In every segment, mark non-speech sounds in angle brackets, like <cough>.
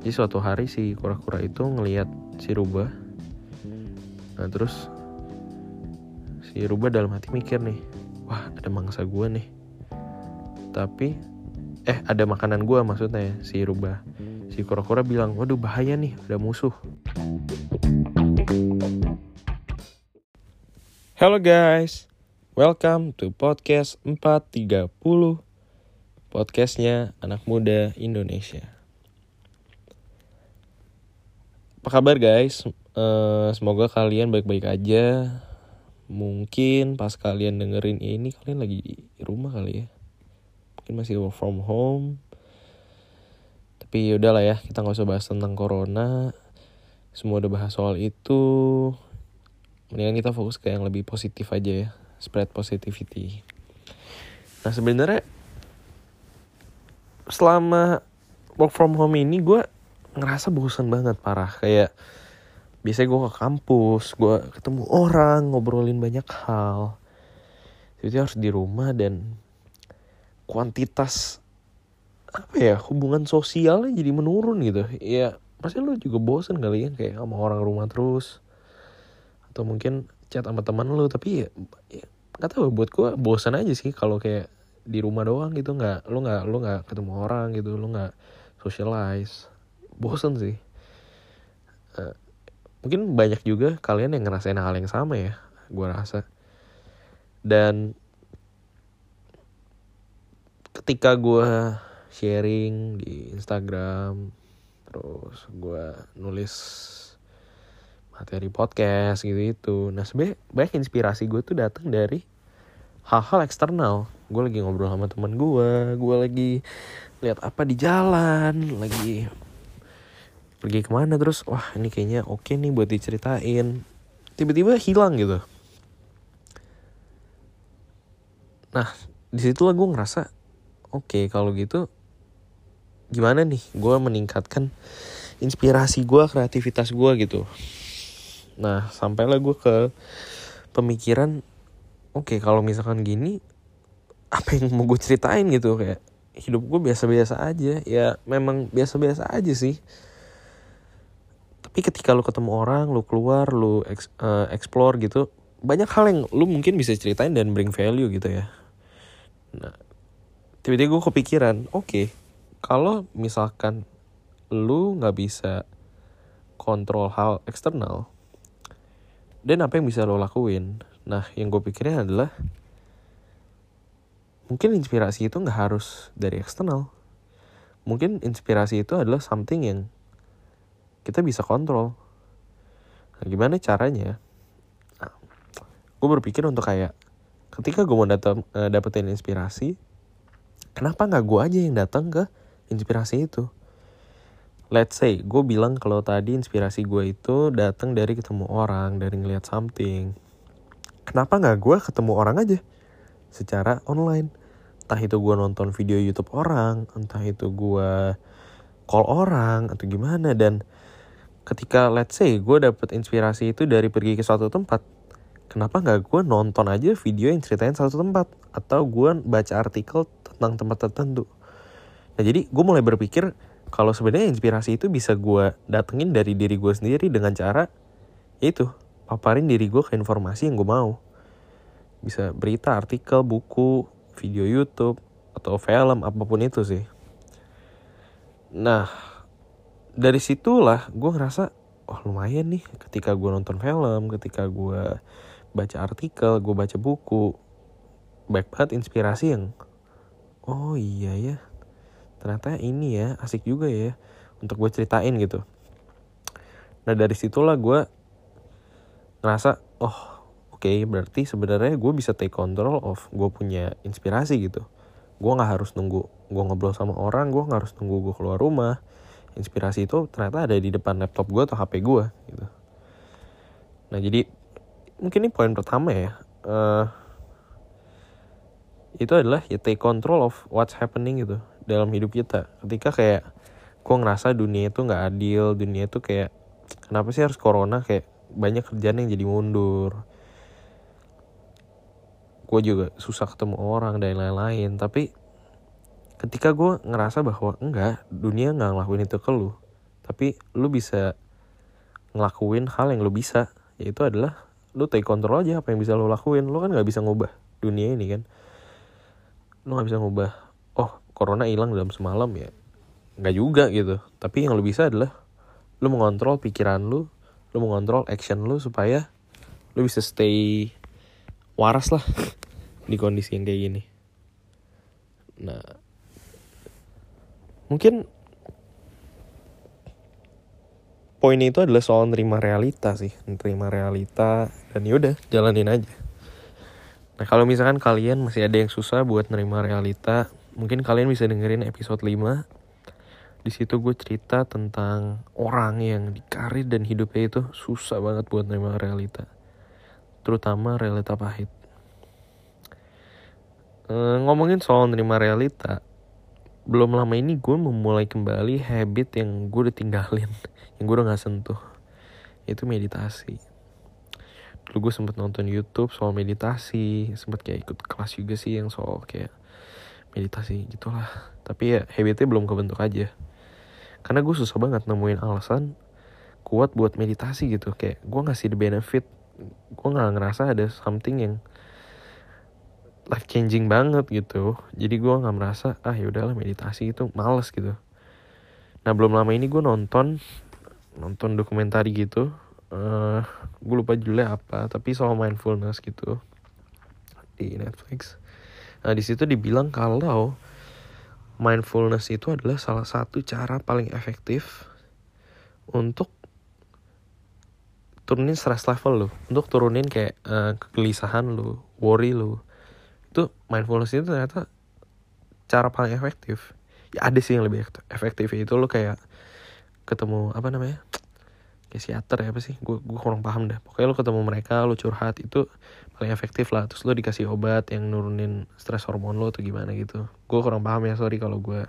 jadi suatu hari si kura-kura itu ngelihat si rubah nah terus si rubah dalam hati mikir nih wah ada mangsa gue nih. Tapi eh ada makanan gue maksudnya ya, si rubah si kura-kura bilang waduh bahaya nih ada musuh. Hello guys, welcome to podcast 430 Podcastnya anak muda Indonesia Apa kabar guys? Uh, semoga kalian baik-baik aja. Mungkin pas kalian dengerin ini kalian lagi di rumah kali ya. Mungkin masih work from home. Tapi yaudah lah ya, kita gak usah bahas tentang corona. Semua udah bahas soal itu. Mendingan kita fokus ke yang lebih positif aja ya. Spread positivity. Nah sebenarnya selama work from home ini gue ngerasa bosan banget parah. Kayak biasanya gue ke kampus gue ketemu orang ngobrolin banyak hal. Jadi harus di rumah dan kuantitas apa ya hubungan sosialnya jadi menurun gitu. Ya pasti lu juga bosan kali ya kayak sama orang rumah terus. Atau mungkin chat sama teman lu tapi ya, ya gak tahu. Buat gue bosan aja sih kalau kayak di rumah doang gitu. Nggak lu nggak lu nggak ketemu orang gitu lu nggak socialize bosan sih. Uh, mungkin banyak juga kalian yang ngerasain hal yang sama ya gue rasa. Dan ketika gue sharing di Instagram terus gue nulis materi podcast gitu itu nah sebenarnya banyak inspirasi gue tuh datang dari hal-hal eksternal. Gue lagi ngobrol sama teman gue gue lagi lihat apa di jalan lagi pergi ke mana terus wah ini kayaknya oke nih buat diceritain. Tiba-tiba hilang gitu. Nah di situlah gue ngerasa oke okay, kalau gitu gimana nih? Gue meningkatkan inspirasi gue kreativitas gue gitu. Nah, sampailah gue ke pemikiran, oke okay, kalau misalkan gini, apa yang mau gue ceritain? Gitu kayak hidup gue biasa-biasa aja. Ya memang biasa-biasa aja sih. Tapi ketika lu ketemu orang, lu keluar, lu eks, uh, explore gitu, banyak hal yang lu mungkin bisa ceritain dan bring value gitu ya. Nah, tiba-tiba gue kepikiran, oke, okay, kalau misalkan lu nggak bisa kontrol hal eksternal, dan apa yang bisa lo lakuin nah yang gue pikirin adalah mungkin inspirasi itu nggak harus dari eksternal mungkin inspirasi itu adalah something yang kita bisa kontrol. Nah, gimana caranya? Nah, gue berpikir untuk kayak ketika gue mau datang uh, dapetin inspirasi kenapa nggak gue aja yang datang ke inspirasi itu? Let's say gue bilang kalau tadi inspirasi gue itu datang dari ketemu orang dari ngeliat something. Kenapa nggak gue ketemu orang aja? Secara online. Entah itu gue nonton video YouTube orang entah itu gue call orang atau gimana dan ketika let's say gue dapet inspirasi itu dari pergi ke suatu tempat kenapa nggak gue nonton aja video yang ceritain satu tempat? Atau gue baca artikel tentang tempat tertentu? Nah jadi gue mulai berpikir kalau sebenarnya inspirasi itu bisa gue datengin dari diri gue sendiri dengan cara itu paparin diri gue ke informasi yang gue mau. Bisa berita artikel buku video YouTube atau film apa pun itu sih. Nah dari situlah gue ngerasa oh lumayan nih ketika gue nonton film ketika gue baca artikel gue baca buku. Baik banget inspirasi yang oh iya ya. Ternyata ini ya asik juga ya untuk gue ceritain gitu. Nah dari situlah gue ngerasa oh oke okay, berarti sebenarnya gue bisa take control of gue punya inspirasi gitu. Gue nggak harus nunggu gue ngobrol sama orang gue nggak harus nunggu gue keluar rumah inspirasi itu ternyata ada di depan laptop gue atau hp gue gitu. Nah jadi mungkin ini poin pertama ya uh, itu adalah ya take control of what's happening gitu dalam hidup kita. Ketika kayak gue ngerasa dunia itu nggak adil dunia itu kayak kenapa sih harus corona? Kayak banyak kerjaan yang jadi mundur. Gue juga susah ketemu orang dan lain-lain tapi ketika gue ngerasa bahwa enggak dunia nggak ngelakuin itu ke lu tapi lu bisa ngelakuin hal yang lu bisa yaitu adalah lu take control aja apa yang bisa lu lakuin. Lu kan nggak bisa ngubah dunia ini kan? Lu nggak bisa ngubah oh corona hilang dalam semalam ya nggak juga gitu. Tapi yang lu bisa adalah lu mengontrol pikiran lu lu mengontrol action lu supaya lu bisa stay waras lah <laughs> di kondisi yang kayak gini. Nah mungkin poinnya itu adalah soal nerima realita sih. Nerima realita dan yaudah jalanin aja. Nah kalau misalkan kalian masih ada yang susah buat nerima realita mungkin kalian bisa dengerin episode 5 di situ gue cerita tentang orang yang di karir dan hidupnya itu susah banget buat nerima realita. Terutama realita pahit. E, ngomongin soal nerima realita belum lama ini gue memulai kembali habit yang gue udah tinggalin <laughs> yang gue udah gak sentuh. Itu meditasi. Dulu gue sempet nonton YouTube soal meditasi sempet kayak ikut kelas juga sih yang soal kayak meditasi gitulah. Tapi ya habitnya belum kebentuk aja. Karena gue susah banget nemuin alasan kuat buat meditasi gitu. Kayak gue ngasih the benefit gue nggak ngerasa ada something yang life changing banget gitu. Jadi gue nggak merasa ah ya udahlah meditasi itu males gitu. Nah belum lama ini gue nonton nonton dokumenter gitu. Uh, gue lupa judulnya apa tapi soal mindfulness gitu di Netflix. Nah di situ dibilang kalau mindfulness itu adalah salah satu cara paling efektif untuk turunin stress level lo untuk turunin kayak uh, kegelisahan lo worry lo itu mindfulness itu ternyata cara paling efektif. Ya ada sih yang lebih efektif itu lo kayak ketemu apa namanya kayak psikiater ya apa sih? Gue gue kurang paham dah pokoknya lo ketemu mereka lo curhat itu paling efektif lah. Terus lo dikasih obat yang nurunin stres hormon lo atau gimana gitu. Gue kurang paham ya sorry kalau gue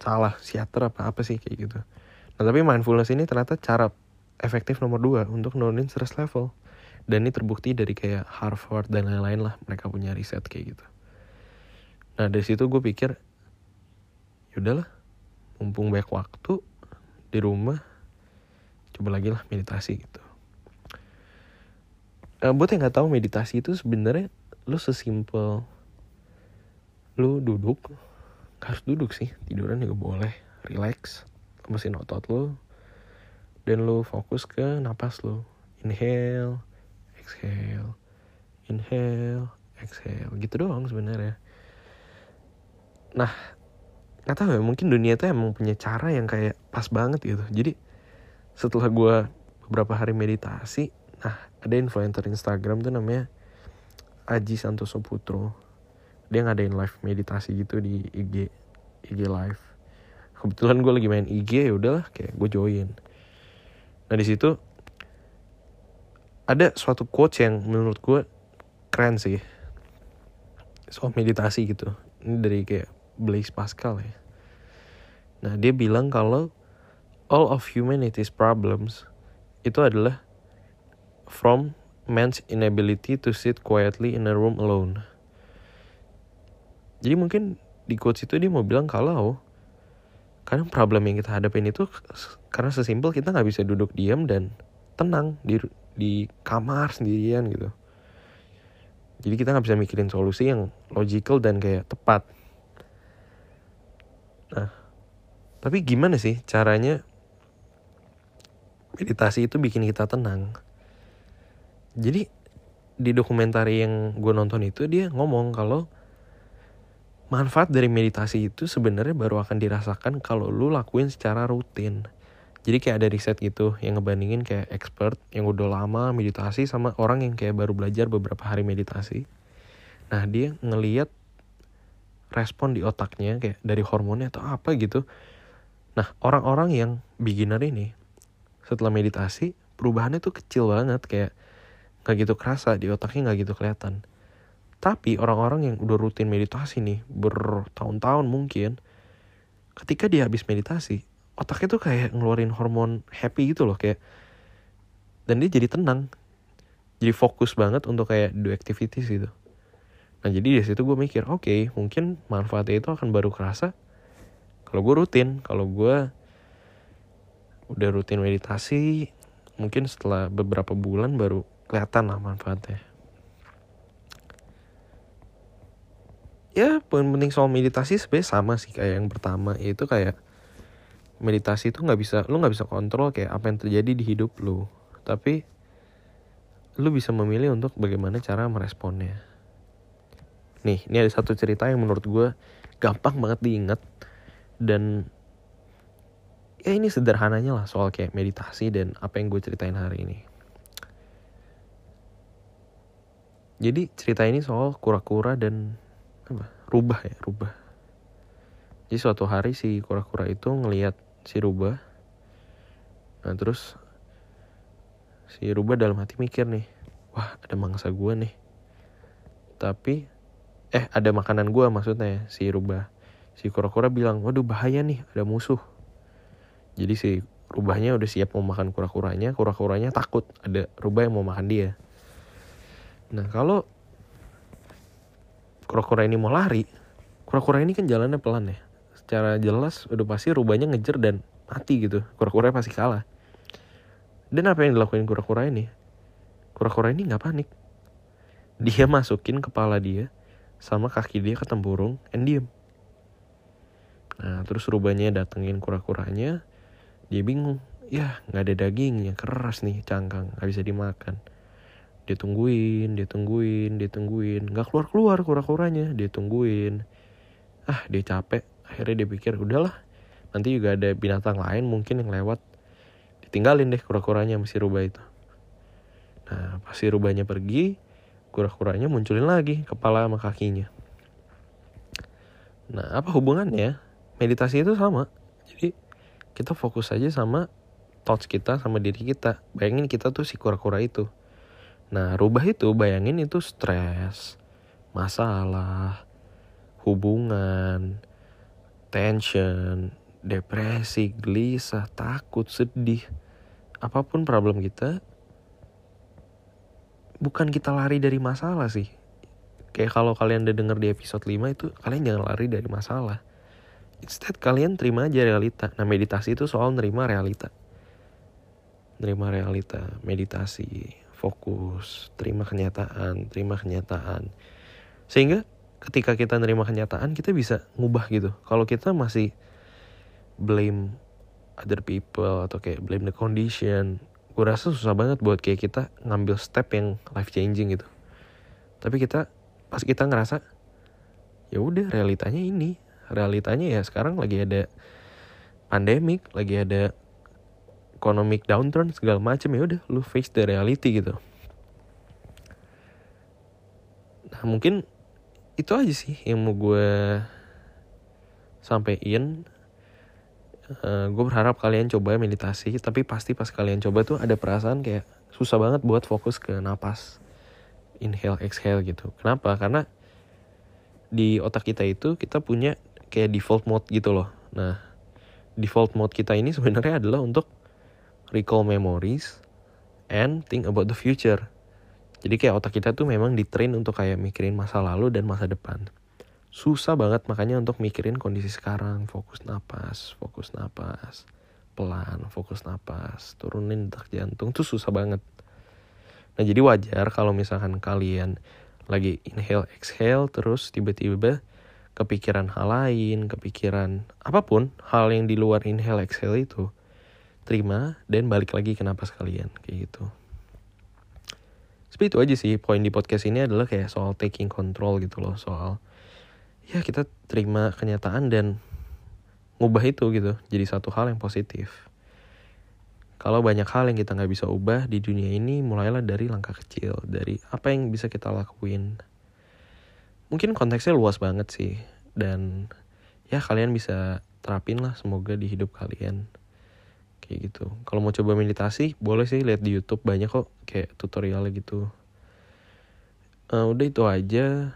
salah psikiater apa apa sih kayak gitu. Nah tapi mindfulness ini ternyata cara efektif nomor dua untuk nurunin stress level dan ini terbukti dari kayak Harvard dan lain-lain lah mereka punya riset kayak gitu. Nah dari situ gue pikir yaudahlah mumpung banyak waktu di rumah coba lagi lah meditasi gitu. Uh, buat yang nggak tahu meditasi itu sebenarnya lu sesimpel lu duduk harus duduk sih tiduran juga boleh relax mesin otot lu dan lu fokus ke napas lu. Inhale exhale. Inhale. Exhale. Gitu doang sebenarnya. Nah nggak tahu ya mungkin dunia itu emang punya cara yang kayak pas banget gitu. Jadi setelah gue beberapa hari meditasi nah ada influencer Instagram tuh namanya Aji Santoso Putro dia ngadain live meditasi gitu di IG IG live. Kebetulan gue lagi main IG ya udahlah kayak gue join. Nah di situ ada suatu quotes yang menurut gue keren sih soal meditasi gitu ini dari kayak Blaise Pascal ya. Nah dia bilang kalau all of humanity's problems itu adalah from man's inability to sit quietly in a room alone. Jadi mungkin di quotes itu dia mau bilang kalau kadang problem yang kita hadapin itu karena sesimpel kita nggak bisa duduk diam dan tenang di di kamar sendirian gitu. Jadi kita nggak bisa mikirin solusi yang logical dan kayak tepat. Nah, tapi gimana sih caranya meditasi itu bikin kita tenang? Jadi di dokumenter yang gue nonton itu dia ngomong kalau manfaat dari meditasi itu sebenarnya baru akan dirasakan kalau lu lakuin secara rutin. Jadi kayak ada riset gitu yang ngebandingin kayak expert yang udah lama meditasi sama orang yang kayak baru belajar beberapa hari meditasi. Nah dia ngeliat respon di otaknya kayak dari hormonnya atau apa gitu. Nah orang-orang yang beginner ini setelah meditasi perubahannya tuh kecil banget kayak nggak gitu kerasa di otaknya nggak gitu kelihatan. Tapi orang-orang yang udah rutin meditasi nih bertahun-tahun mungkin ketika dia habis meditasi otaknya tuh kayak ngeluarin hormon happy gitu loh kayak dan dia jadi tenang jadi fokus banget untuk kayak do activities gitu. Nah jadi di situ gue mikir, oke okay, mungkin manfaatnya itu akan baru kerasa kalau gue rutin, kalau gue udah rutin meditasi mungkin setelah beberapa bulan baru kelihatan lah manfaatnya. Ya poin penting soal meditasi sebenarnya sama sih kayak yang pertama itu kayak meditasi itu nggak bisa lu nggak bisa kontrol kayak apa yang terjadi di hidup lu. Tapi lu bisa memilih untuk bagaimana cara meresponnya. Nih ini ada satu cerita yang menurut gue gampang banget diingat dan ya ini sederhananya lah soal kayak meditasi dan apa yang gue ceritain hari ini. Jadi cerita ini soal kura-kura dan apa? Rubah ya rubah. Jadi suatu hari si kura-kura itu ngelihat si rubah nah terus si rubah dalam hati mikir nih wah ada mangsa gue nih. Tapi eh ada makanan gue maksudnya si rubah si kura-kura bilang waduh bahaya nih ada musuh. Jadi si rubahnya udah siap mau makan kura-kuranya kura-kuranya takut ada rubah yang mau makan dia. Nah kalau kura-kura ini mau lari kura-kura ini kan jalannya pelan ya secara jelas udah pasti rubahnya ngejar dan mati gitu. Kura-kura pasti kalah. Dan apa yang dilakuin kura-kura ini? Kura-kura ini nggak panik. Dia <laughs> masukin kepala dia sama kaki dia ke tempurung and diem. Nah terus rubahnya datengin kura-kuranya. Dia bingung. Ya nggak ada dagingnya. Keras nih cangkang. Nggak bisa dimakan. Dia tungguin dia tungguin dia tungguin. Nggak keluar keluar kura-kuranya. Dia tungguin. Ah dia capek akhirnya dia pikir udahlah nanti juga ada binatang lain mungkin yang lewat. Ditinggalin deh kura-kuranya masih rubah itu. Nah pasti rubahnya pergi kura-kuranya munculin lagi kepala sama kakinya. Nah apa hubungannya? Meditasi itu sama. Jadi kita fokus aja sama thoughts kita sama diri kita. Bayangin kita tuh si kura-kura itu. Nah rubah itu bayangin itu stres masalah hubungan tension depresi gelisah takut sedih apa pun problem kita bukan kita lari dari masalah sih. Kayak kalau kalian udah denger di episode 5 itu, kalian jangan lari dari masalah. Instead kalian terima aja realita. Nah meditasi itu soal nerima realita. Nerima realita, meditasi, fokus, terima kenyataan, terima kenyataan. Sehingga ketika kita nerima kenyataan, kita bisa ngubah gitu. Kalau kita masih blame other people atau kayak blame the condition, gue rasa susah banget buat kayak kita ngambil step yang life changing gitu. Tapi kita pas kita ngerasa ya udah realitanya ini. Realitanya ya sekarang lagi ada pandemic lagi ada economic downturn segala macam ya udah lu face the reality gitu. Nah mungkin itu aja sih yang mau gue sampein. Uh, eh, gue berharap kalian coba meditasi tapi pasti pas kalian coba tuh ada perasaan kayak susah banget buat fokus ke napas. Inhale exhale gitu. Kenapa? Karena di otak kita itu kita punya kayak default mode gitu loh. Nah default mode kita ini sebenarnya adalah untuk recall memories and think about the future jadi kayak otak kita tuh memang ditrain untuk kayak mikirin masa lalu dan masa depan. Susah banget makanya untuk mikirin kondisi sekarang. Fokus napas fokus napas pelan fokus napas turunin detak jantung tuh susah banget. Nah jadi wajar kalau misalkan kalian lagi inhale exhale terus tiba-tiba kepikiran hal lain kepikiran apa pun hal yang di luar inhale exhale itu terima dan balik lagi ke napas kalian kayak gitu seperti itu aja sih poin di podcast ini adalah kayak soal taking control gitu loh soal ya kita terima kenyataan dan ngubah itu gitu jadi satu hal yang positif. Kalau banyak hal yang kita nggak bisa ubah di dunia ini mulailah dari langkah kecil dari apa yang bisa kita lakuin. Mungkin konteksnya luas banget sih dan ya kalian bisa terapin lah semoga di hidup kalian kayak gitu. Kalau mau coba meditasi boleh sih lihat di YouTube banyak kok kayak tutorial gitu. Uh, udah itu aja.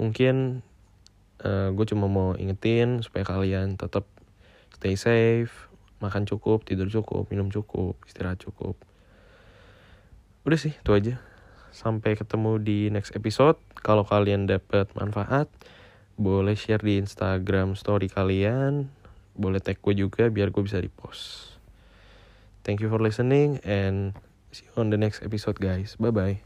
Mungkin uh, eh, gue cuma mau ingetin supaya kalian tetap stay safe makan cukup tidur cukup minum cukup istirahat cukup. Udah sih itu aja. Sampai ketemu di next episode. Kalau kalian dapat manfaat boleh share di Instagram story kalian boleh tag gue juga biar gue bisa repost. Thank you for listening and see you on the next episode guys. Bye bye